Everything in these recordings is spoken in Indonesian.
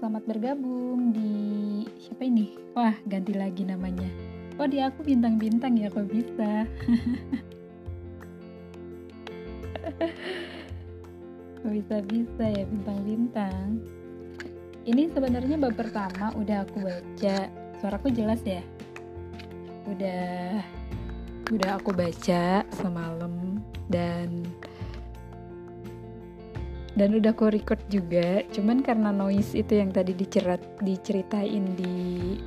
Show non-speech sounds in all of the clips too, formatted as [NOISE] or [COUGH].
selamat bergabung di siapa ini? Wah, ganti lagi namanya. Oh, di aku bintang-bintang ya kok bisa. [LAUGHS] bisa-bisa ya bintang-bintang. Ini sebenarnya bab pertama udah aku baca. Suaraku jelas ya? Udah udah aku baca semalam dan dan udah aku record juga cuman karena noise itu yang tadi dicerat diceritain di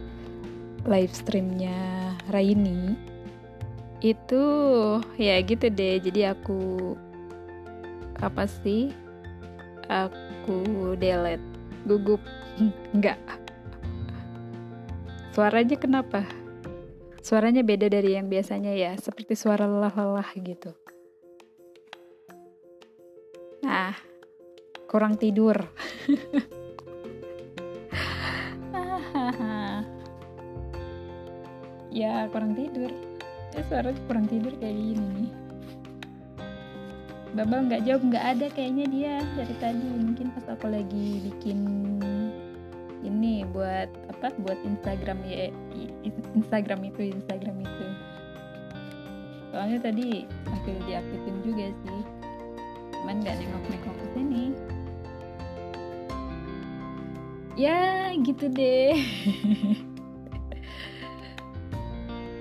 live streamnya Raini itu ya gitu deh. Jadi aku apa sih? Aku delete gugup. [LAUGHS] Enggak suaranya kenapa? Suaranya beda dari yang biasanya ya seperti suara lelah-lelah gitu. Nah kurang tidur. [LAUGHS] ya kurang tidur. Ya suara kurang tidur kayak gini nih. Babal nggak jawab nggak ada kayaknya dia dari tadi mungkin pas aku lagi bikin ini buat apa buat Instagram ya Instagram itu Instagram itu soalnya tadi sambil diaktifin juga sih cuman nggak nengok-nengok ke sini ya gitu deh.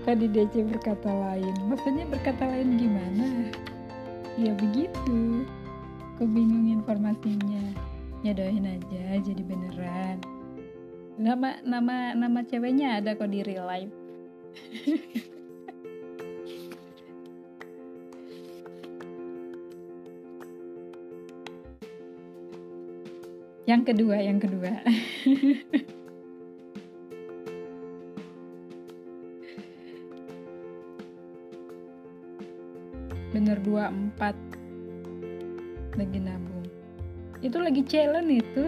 Tadi DC berkata lain. Maksudnya berkata lain gimana? Ya begitu. Aku bingung informasinya. Ya aja jadi beneran. Nama nama nama ceweknya ada kok di real life [LAUGHS] yang kedua yang kedua. Bener dua empat. Lagi nabung. Itu lagi challenge itu.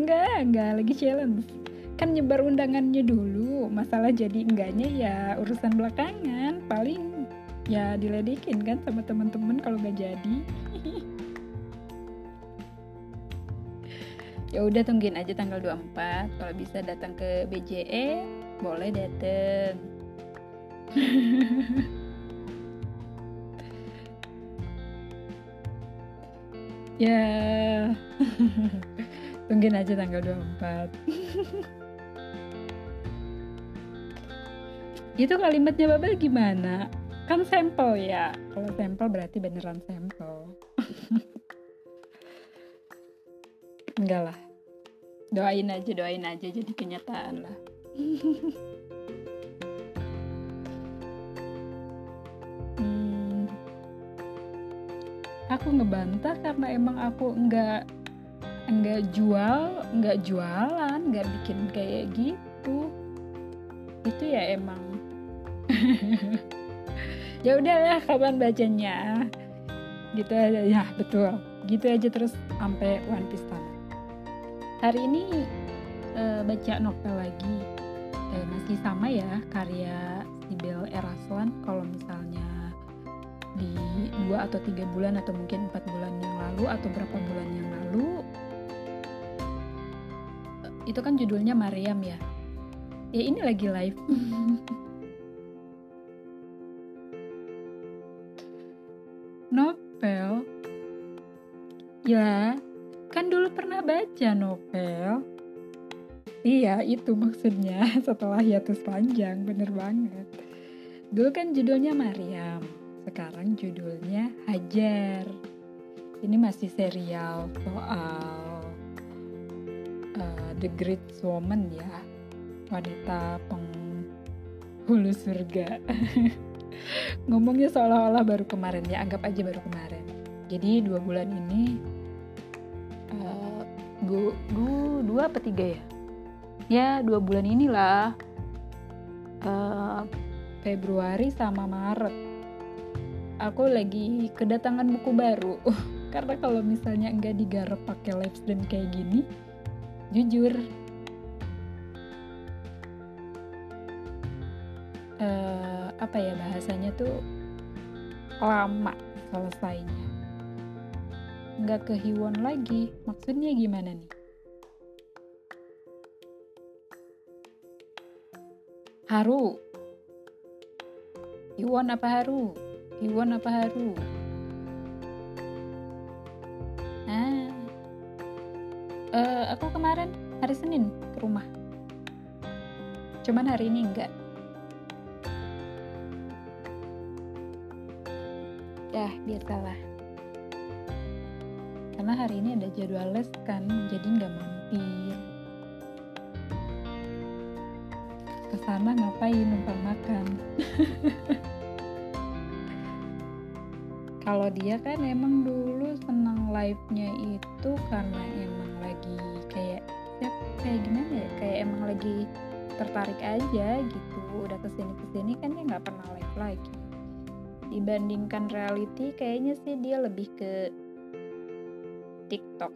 Enggak enggak lagi challenge. Kan nyebar undangannya dulu. Masalah jadi enggaknya ya urusan belakangan. Paling ya diledekin kan sama teman-teman kalau gak jadi ya udah tungguin aja tanggal 24 kalau bisa datang ke BJE boleh dateng. [LAUGHS] Ya. [LAUGHS] Tungguin aja tanggal 24 [LAUGHS] itu kalimatnya Babel gimana? Kan sampel ya. Kalau sampel berarti beneran sampel. Enggak lah doain aja doain aja jadi kenyataan lah. [LAUGHS] Hmm, aku ngebantah karena emang aku enggak enggak jual enggak jualan enggak bikin kayak gitu. Itu ya emang. [LAUGHS] Ya udah ya kapan bacanya? Gitu aja. Ya betul. Gitu aja terus sampai One Piece tamat hari ini uh, baca novel lagi. Eh, masih sama ya karya Sibel Eraslan kalau misalnya di dua atau tiga bulan atau mungkin empat bulan yang lalu atau berapa bulan yang lalu itu kan judulnya Mariam ya. Ya ini lagi live. [LAUGHS] Novel. Ya baca novel. Iya itu maksudnya. [LAUGHS] Setelah hiatus panjang bener banget. Dulu kan judulnya Mariam sekarang judulnya Hajar. Ini masih serial soal uh, The Great Woman ya wanita penghulu surga. [LAUGHS] Ngomongnya seolah-olah baru kemarin ya anggap aja baru kemarin. Jadi dua bulan ini uh, du, du, dua apa tiga ya? Ya dua bulan inilah. Uh, Februari sama Maret. Aku lagi kedatangan buku baru. [LAUGHS] Karena kalau misalnya enggak digarap pakai live stream kayak gini jujur. Uh, apa ya bahasanya tuh? Lama selesainya nggak ke hewan lagi. Maksudnya gimana nih? Haru. hewan apa haru? hewan apa haru? Ah. Uh, aku kemarin hari Senin ke rumah. Cuman hari ini enggak. ya biar salah karena hari ini ada jadwal les kan jadi nggak mampir. Ke sana ngapain numpang makan? [LAUGHS] Kalau dia kan emang dulu senang live-nya itu karena emang lagi kayak ya, kayak gimana ya kayak emang lagi tertarik aja gitu. Udah ke sini ke sini kan dia nggak pernah live lagi. Dibandingkan reality kayaknya sih dia lebih ke TikTok.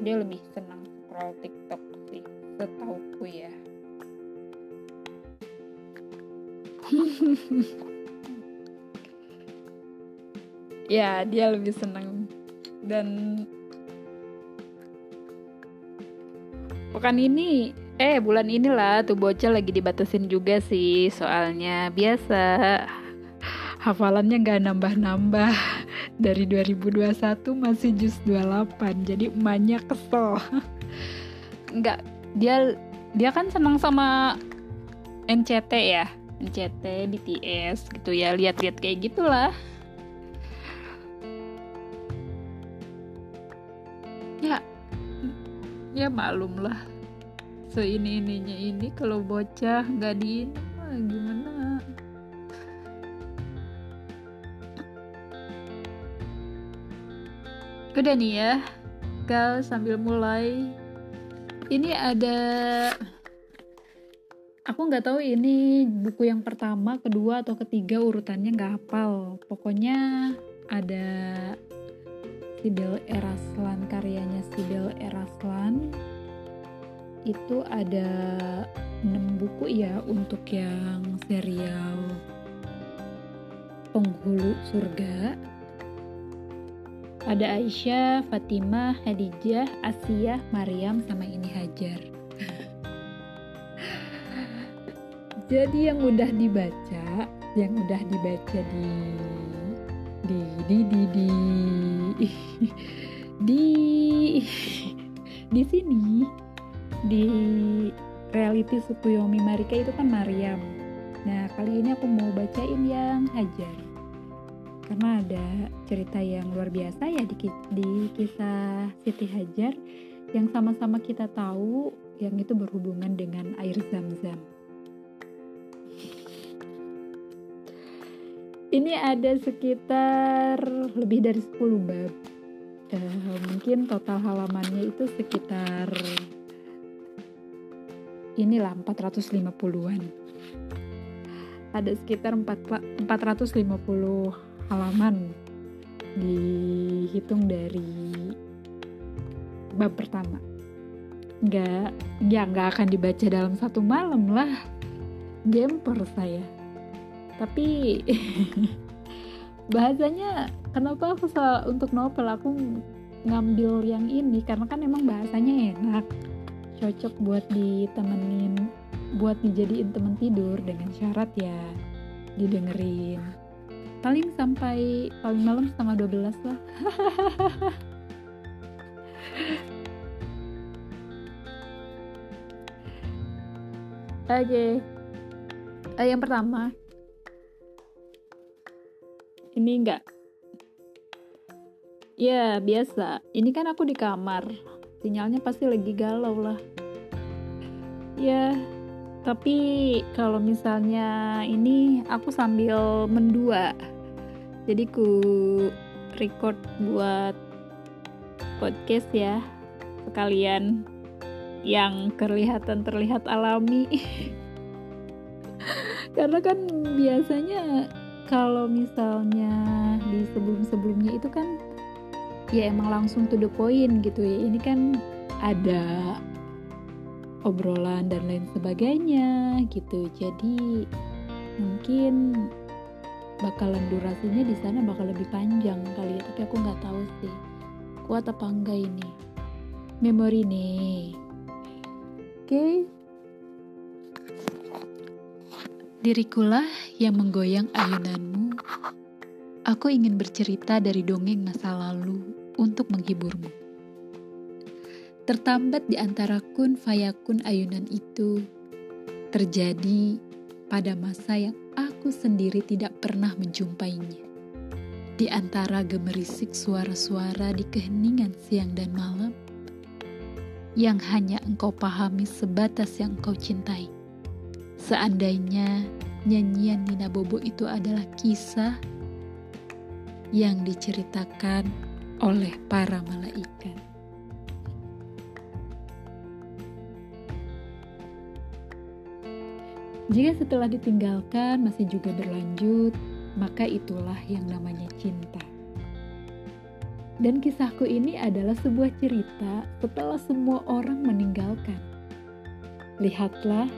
Dia lebih senang scroll TikTok sih setauku ya. [LAUGHS] Ya dia lebih senang. Dan pekan ini eh bulan inilah tuh bocah lagi dibatasin juga sih soalnya biasa. [LAUGHS] Hafalannya nggak nambah-nambah dari 2021 masih jus 28 jadi emaknya kesel. [LAUGHS] Nggak dia dia kan senang sama NCT ya? NCT BTS gitu ya lihat-lihat kayak gitulah. Ya ya malum lah seini ininya ini kalau bocah nggak di mah udah nih ya kal sambil mulai. Ini ada aku nggak tahu ini buku yang pertama kedua atau ketiga urutannya nggak hafal. Pokoknya ada Sibel Eraslan karyanya Sibel Eraslan. Itu ada 6 buku ya untuk yang serial Penghulu Surga. Ada Aisyah, Fatimah, Hadijah, Asia, Maryam, sama ini Hajar. [LAUGHS] Jadi yang udah dibaca, yang udah dibaca di di di di di [LAUGHS] di [LAUGHS] di sini di reality Sukuyomi Marika itu kan Mariam. Nah, kali ini aku mau bacain yang Hajar. Karena ada cerita yang luar biasa ya di, di kisah Siti Hajar yang sama-sama kita tahu yang itu berhubungan dengan air zam-zam. Ini ada sekitar lebih dari 10 bab. Uh, mungkin total halamannya itu sekitar inilah 450-an. Ada sekitar 4, 450 halaman dihitung dari bab pertama. Nggak, ya nggak akan dibaca dalam satu malam lah. Gemper saya. Tapi [LAUGHS] bahasanya kenapa aku untuk novel aku ngambil yang ini karena kan emang bahasanya enak cocok buat ditemenin buat dijadiin temen tidur dengan syarat ya didengerin paling sampai paling malam setengah 12 lah. [LAUGHS] Oke, okay. uh, yang pertama. Ini enggak ya biasa. Ini kan aku di kamar. Sinyalnya pasti lagi galau lah. Ya tapi kalau misalnya ini aku sambil mendua. Jadi ku record buat podcast ya sekalian yang kelihatan terlihat alami. [LAUGHS] Karena kan biasanya kalau misalnya di sebelum-sebelumnya itu kan ya emang langsung to the point gitu ya. Ini kan ada obrolan dan lain sebagainya gitu jadi mungkin bakalan durasinya di sana bakal lebih panjang kali ya tapi aku nggak tahu sih kuat apa enggak ini memori nih oke okay. Dirikulah yang menggoyang ayunanmu. Aku ingin bercerita dari dongeng masa lalu untuk menghiburmu. Tertambat di antara kun fayakun ayunan itu terjadi pada masa yang aku sendiri tidak pernah menjumpainya. Di antara gemerisik suara-suara di keheningan siang dan malam, yang hanya engkau pahami sebatas yang engkau cintai. Seandainya nyanyian Nina Bobo itu adalah kisah yang diceritakan oleh para malaikat. Jika setelah ditinggalkan masih juga berlanjut, maka itulah yang namanya cinta. Dan kisahku ini adalah sebuah cerita setelah semua orang meninggalkan. Lihatlah,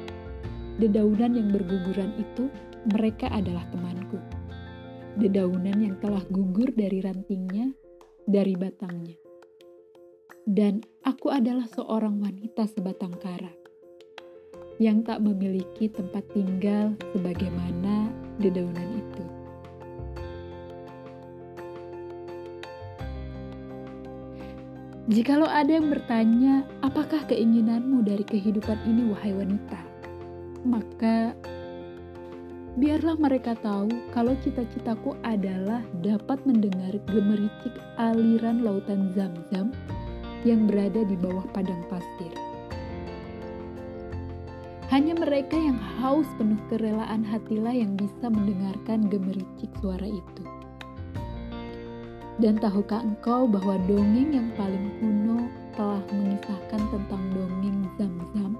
dedaunan yang berguguran itu, mereka adalah temanku. Dedaunan yang telah gugur dari rantingnya, dari batangnya. Dan aku adalah seorang wanita sebatang kara yang tak memiliki tempat tinggal sebagaimana dedaunan itu. Jikalau ada yang bertanya, apakah keinginanmu dari kehidupan ini, wahai wanita? Maka, biarlah mereka tahu kalau cita-citaku adalah dapat mendengar gemericik aliran lautan zam-zam yang berada di bawah padang pasir. Hanya mereka yang haus penuh kerelaan hatilah yang bisa mendengarkan gemericik suara itu. Dan tahukah engkau bahwa dongeng yang paling kuno telah mengisahkan tentang dongeng Zam-Zam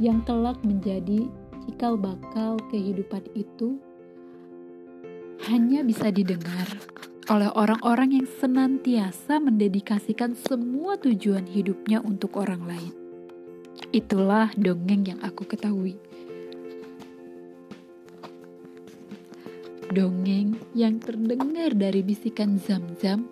yang kelak menjadi cikal bakal kehidupan itu hanya bisa didengar oleh orang-orang yang senantiasa mendedikasikan semua tujuan hidupnya untuk orang lain. Itulah dongeng yang aku ketahui. Dongeng yang terdengar dari bisikan zam-zam,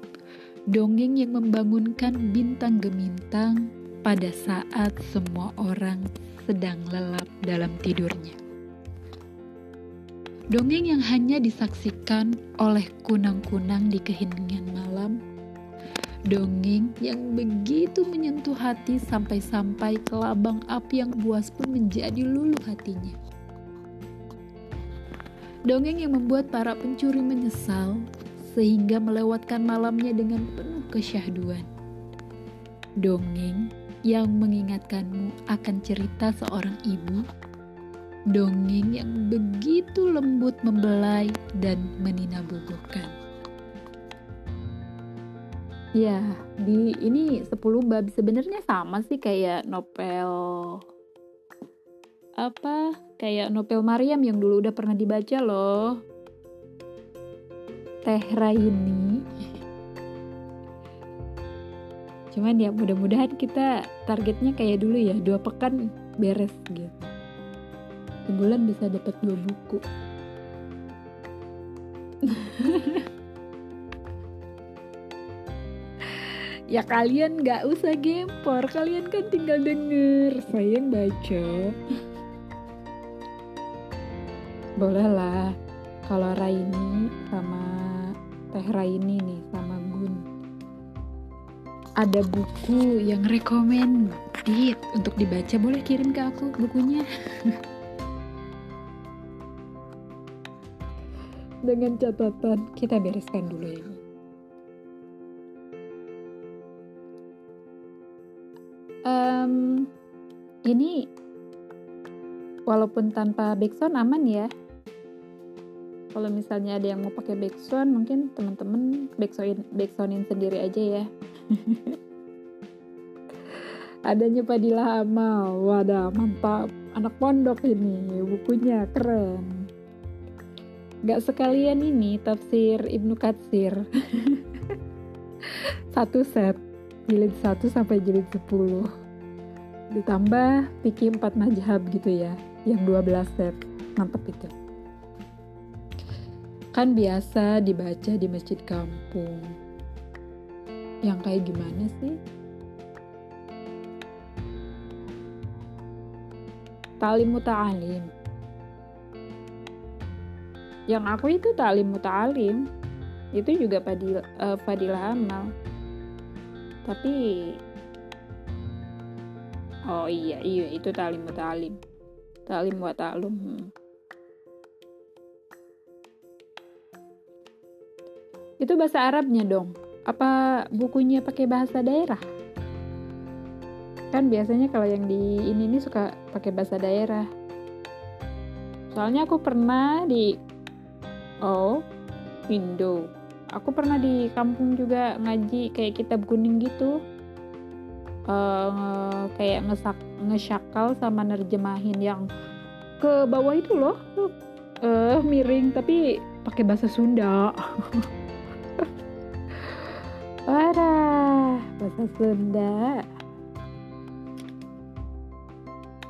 dongeng yang membangunkan bintang gemintang pada saat semua orang sedang lelap dalam tidurnya. Dongeng yang hanya disaksikan oleh kunang-kunang di keheningan malam. Dongeng yang begitu menyentuh hati sampai-sampai kelabang api yang buas pun menjadi luluh hatinya. Dongeng yang membuat para pencuri menyesal sehingga melewatkan malamnya dengan penuh kesyahduan. Dongeng yang mengingatkanmu akan cerita seorang ibu. Dongeng yang begitu lembut membelai dan meninabobokan. Ya, di ini 10 bab. Sebenarnya sama sih kayak novel apa? Kayak novel Mariam yang dulu udah pernah dibaca loh. Teh Raini. Cuman ya mudah-mudahan kita targetnya kayak dulu ya. Dua pekan beres gitu. Sebulan bisa dapat dua buku [LAUGHS] ya kalian nggak usah gempor. Kalian kan tinggal denger. Saya yang baca. Boleh lah kalau Raini sama Teh Raini nih sama Gun. Ada buku yang recommended untuk dibaca. Boleh kirim ke aku bukunya? [LAUGHS] Dengan catatan kita bereskan dulu ini um, ini walaupun tanpa backsound aman ya. Kalau misalnya ada yang mau pakai backsound mungkin teman-teman backsound backsoundin sendiri aja ya. [LAUGHS] Adanya Padilla Amal wadah mantap. Anak pondok ini bukunya keren. Gak sekalian ini tafsir Ibnu Katsir. [LAUGHS] Satu set jilid 1 sampai jilid 10 ditambah Piki 4 Najhab gitu ya yang 12 set mantep itu kan biasa dibaca di masjid kampung. Yang kayak gimana sih? Talim muta'alim. yang aku itu talim mutalim itu juga fadil, uh, fadilah amal tapi oh iya iya itu talim mutalim talim wa ta'lum hmm. itu bahasa Arabnya dong. Apa bukunya pakai bahasa daerah? Kan biasanya kalau yang di ini ini suka pakai bahasa daerah. Soalnya aku pernah di oh Indo aku pernah di kampung juga ngaji kayak kitab kuning gitu uh, kayak ngesak ngesyakal sama nerjemahin yang ke bawah itu loh uh, miring tapi pakai bahasa Sunda [LAUGHS] Wadah, bahasa Sunda.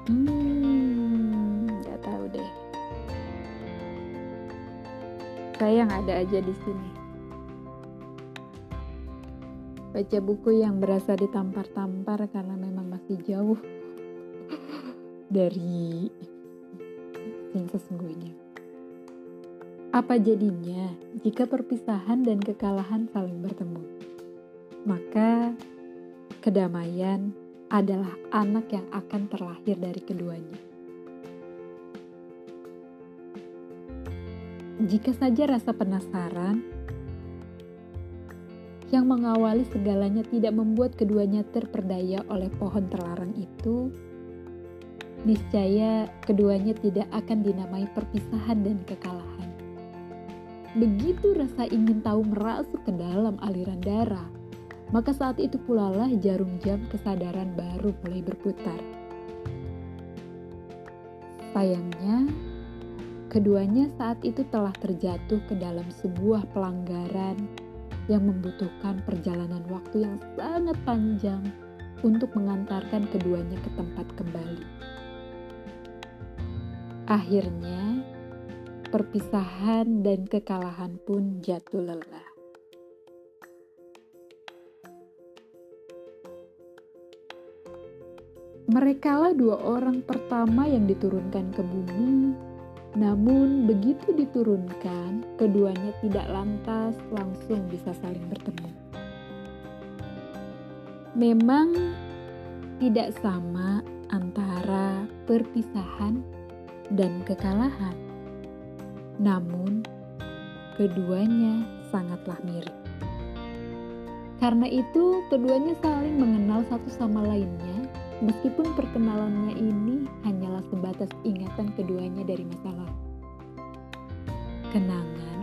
Hmm, nggak tahu deh. Saya yang ada aja di sini. Baca buku yang berasa ditampar-tampar karena memang masih jauh [LAUGHS] dari yang sesungguhnya. Apa jadinya jika perpisahan dan kekalahan saling bertemu? maka kedamaian adalah anak yang akan terlahir dari keduanya. Jika saja rasa penasaran yang mengawali segalanya tidak membuat keduanya terperdaya oleh pohon terlarang itu, niscaya keduanya tidak akan dinamai perpisahan dan kekalahan. Begitu rasa ingin tahu merasuk ke dalam aliran darah, maka saat itu pula lah jarum jam kesadaran baru mulai berputar. Sayangnya, keduanya saat itu telah terjatuh ke dalam sebuah pelanggaran yang membutuhkan perjalanan waktu yang sangat panjang untuk mengantarkan keduanya ke tempat kembali. Akhirnya, perpisahan dan kekalahan pun jatuh lelah. Merekalah dua orang pertama yang diturunkan ke bumi, namun begitu diturunkan, keduanya tidak lantas langsung bisa saling bertemu. Memang tidak sama antara perpisahan dan kekalahan, namun keduanya sangatlah mirip. Karena itu, keduanya saling mengenal satu sama lainnya Meskipun perkenalannya ini hanyalah sebatas ingatan keduanya dari masa lalu. Kenangan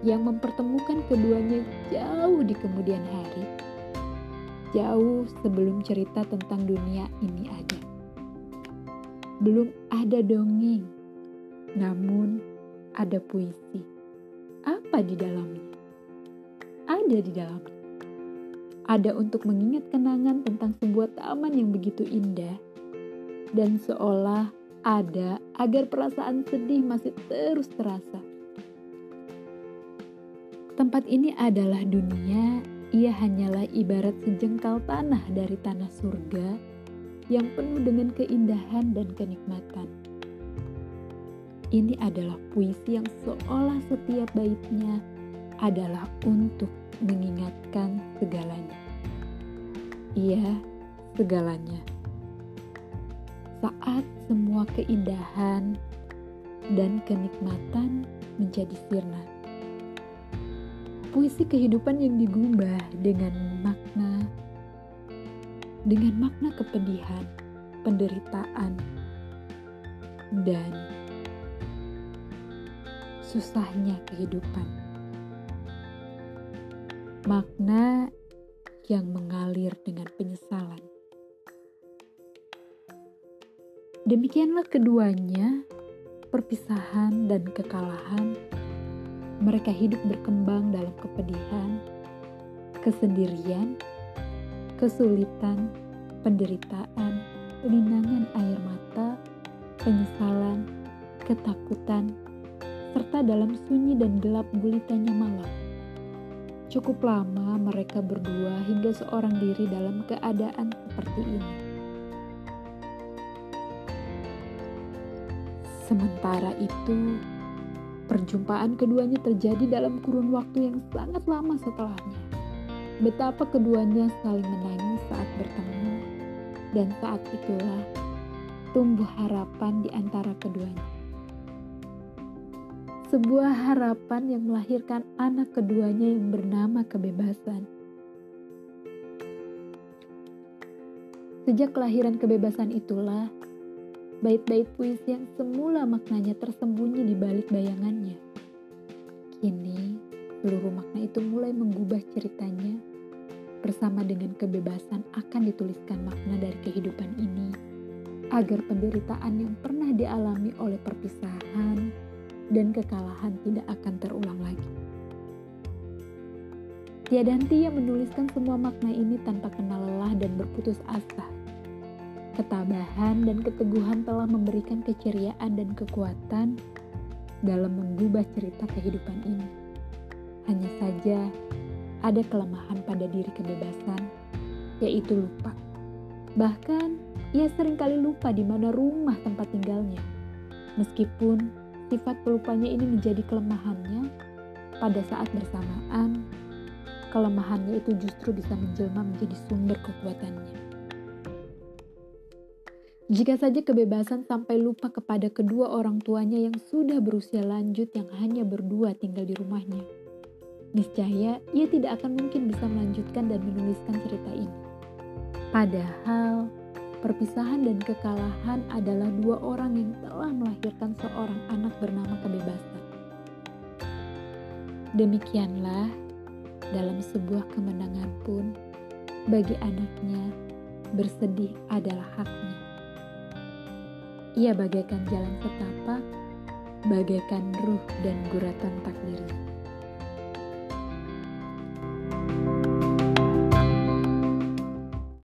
yang mempertemukan keduanya jauh di kemudian hari, jauh sebelum cerita tentang dunia ini ada. Belum ada dongeng, namun ada puisi. Apa di dalamnya? Ada di dalamnya ada untuk mengingat kenangan tentang sebuah taman yang begitu indah, dan seolah ada agar perasaan sedih masih terus terasa. Tempat ini adalah dunia, ia hanyalah ibarat sejengkal tanah dari tanah surga yang penuh dengan keindahan dan kenikmatan. Ini adalah puisi yang seolah setiap baitnya adalah untuk mengingatkan segalanya. Iya, segalanya. Saat semua keindahan dan kenikmatan menjadi sirna. Puisi kehidupan yang digubah dengan makna dengan makna kepedihan, penderitaan, dan susahnya kehidupan makna yang mengalir dengan penyesalan. Demikianlah keduanya, perpisahan dan kekalahan. Mereka hidup berkembang dalam kepedihan, kesendirian, kesulitan, penderitaan, linangan air mata, penyesalan, ketakutan, serta dalam sunyi dan gelap gulitanya malam Cukup lama mereka berdua hingga seorang diri dalam keadaan seperti ini. Sementara itu, Perjumpaan keduanya terjadi dalam kurun waktu yang sangat lama setelahnya. Betapa keduanya saling menangis saat bertemu, dan saat itulah tumbuh harapan di antara keduanya. Sebuah harapan yang melahirkan anak keduanya yang bernama kebebasan. Sejak kelahiran kebebasan itulah, bait-bait puisi yang semula maknanya tersembunyi di balik bayangannya. Kini, seluruh makna itu mulai menggubah ceritanya bersama dengan kebebasan akan dituliskan makna dari kehidupan ini agar penderitaan yang pernah dialami oleh perpisahan dan kekalahan tidak akan terulang lagi. Tiada henti yang menuliskan semua makna ini tanpa kenal lelah dan berputus asa Ketabahan dan keteguhan telah memberikan keceriaan dan kekuatan dalam mengubah cerita kehidupan ini. Hanya saja ada kelemahan pada diri kebebasan, yaitu lupa. Bahkan ia sering kali lupa di mana rumah tempat tinggalnya. Meskipun sifat pelupanya ini menjadi kelemahannya, pada saat bersamaan, kelemahannya itu justru bisa menjelma menjadi sumber kekuatannya. Jika saja kebebasan sampai lupa kepada kedua orang tuanya yang sudah berusia lanjut yang hanya berdua tinggal di rumahnya. Niscaya ia tidak akan mungkin bisa melanjutkan dan menuliskan cerita ini. Padahal, perpisahan dan kekalahan adalah dua orang yang telah melahirkan seorang anak bernama kebebasan. Demikianlah, dalam sebuah kemenangan pun, bagi anaknya, bersedih adalah haknya. Ia bagaikan jalan setapak, bagaikan ruh dan guratan takdirnya.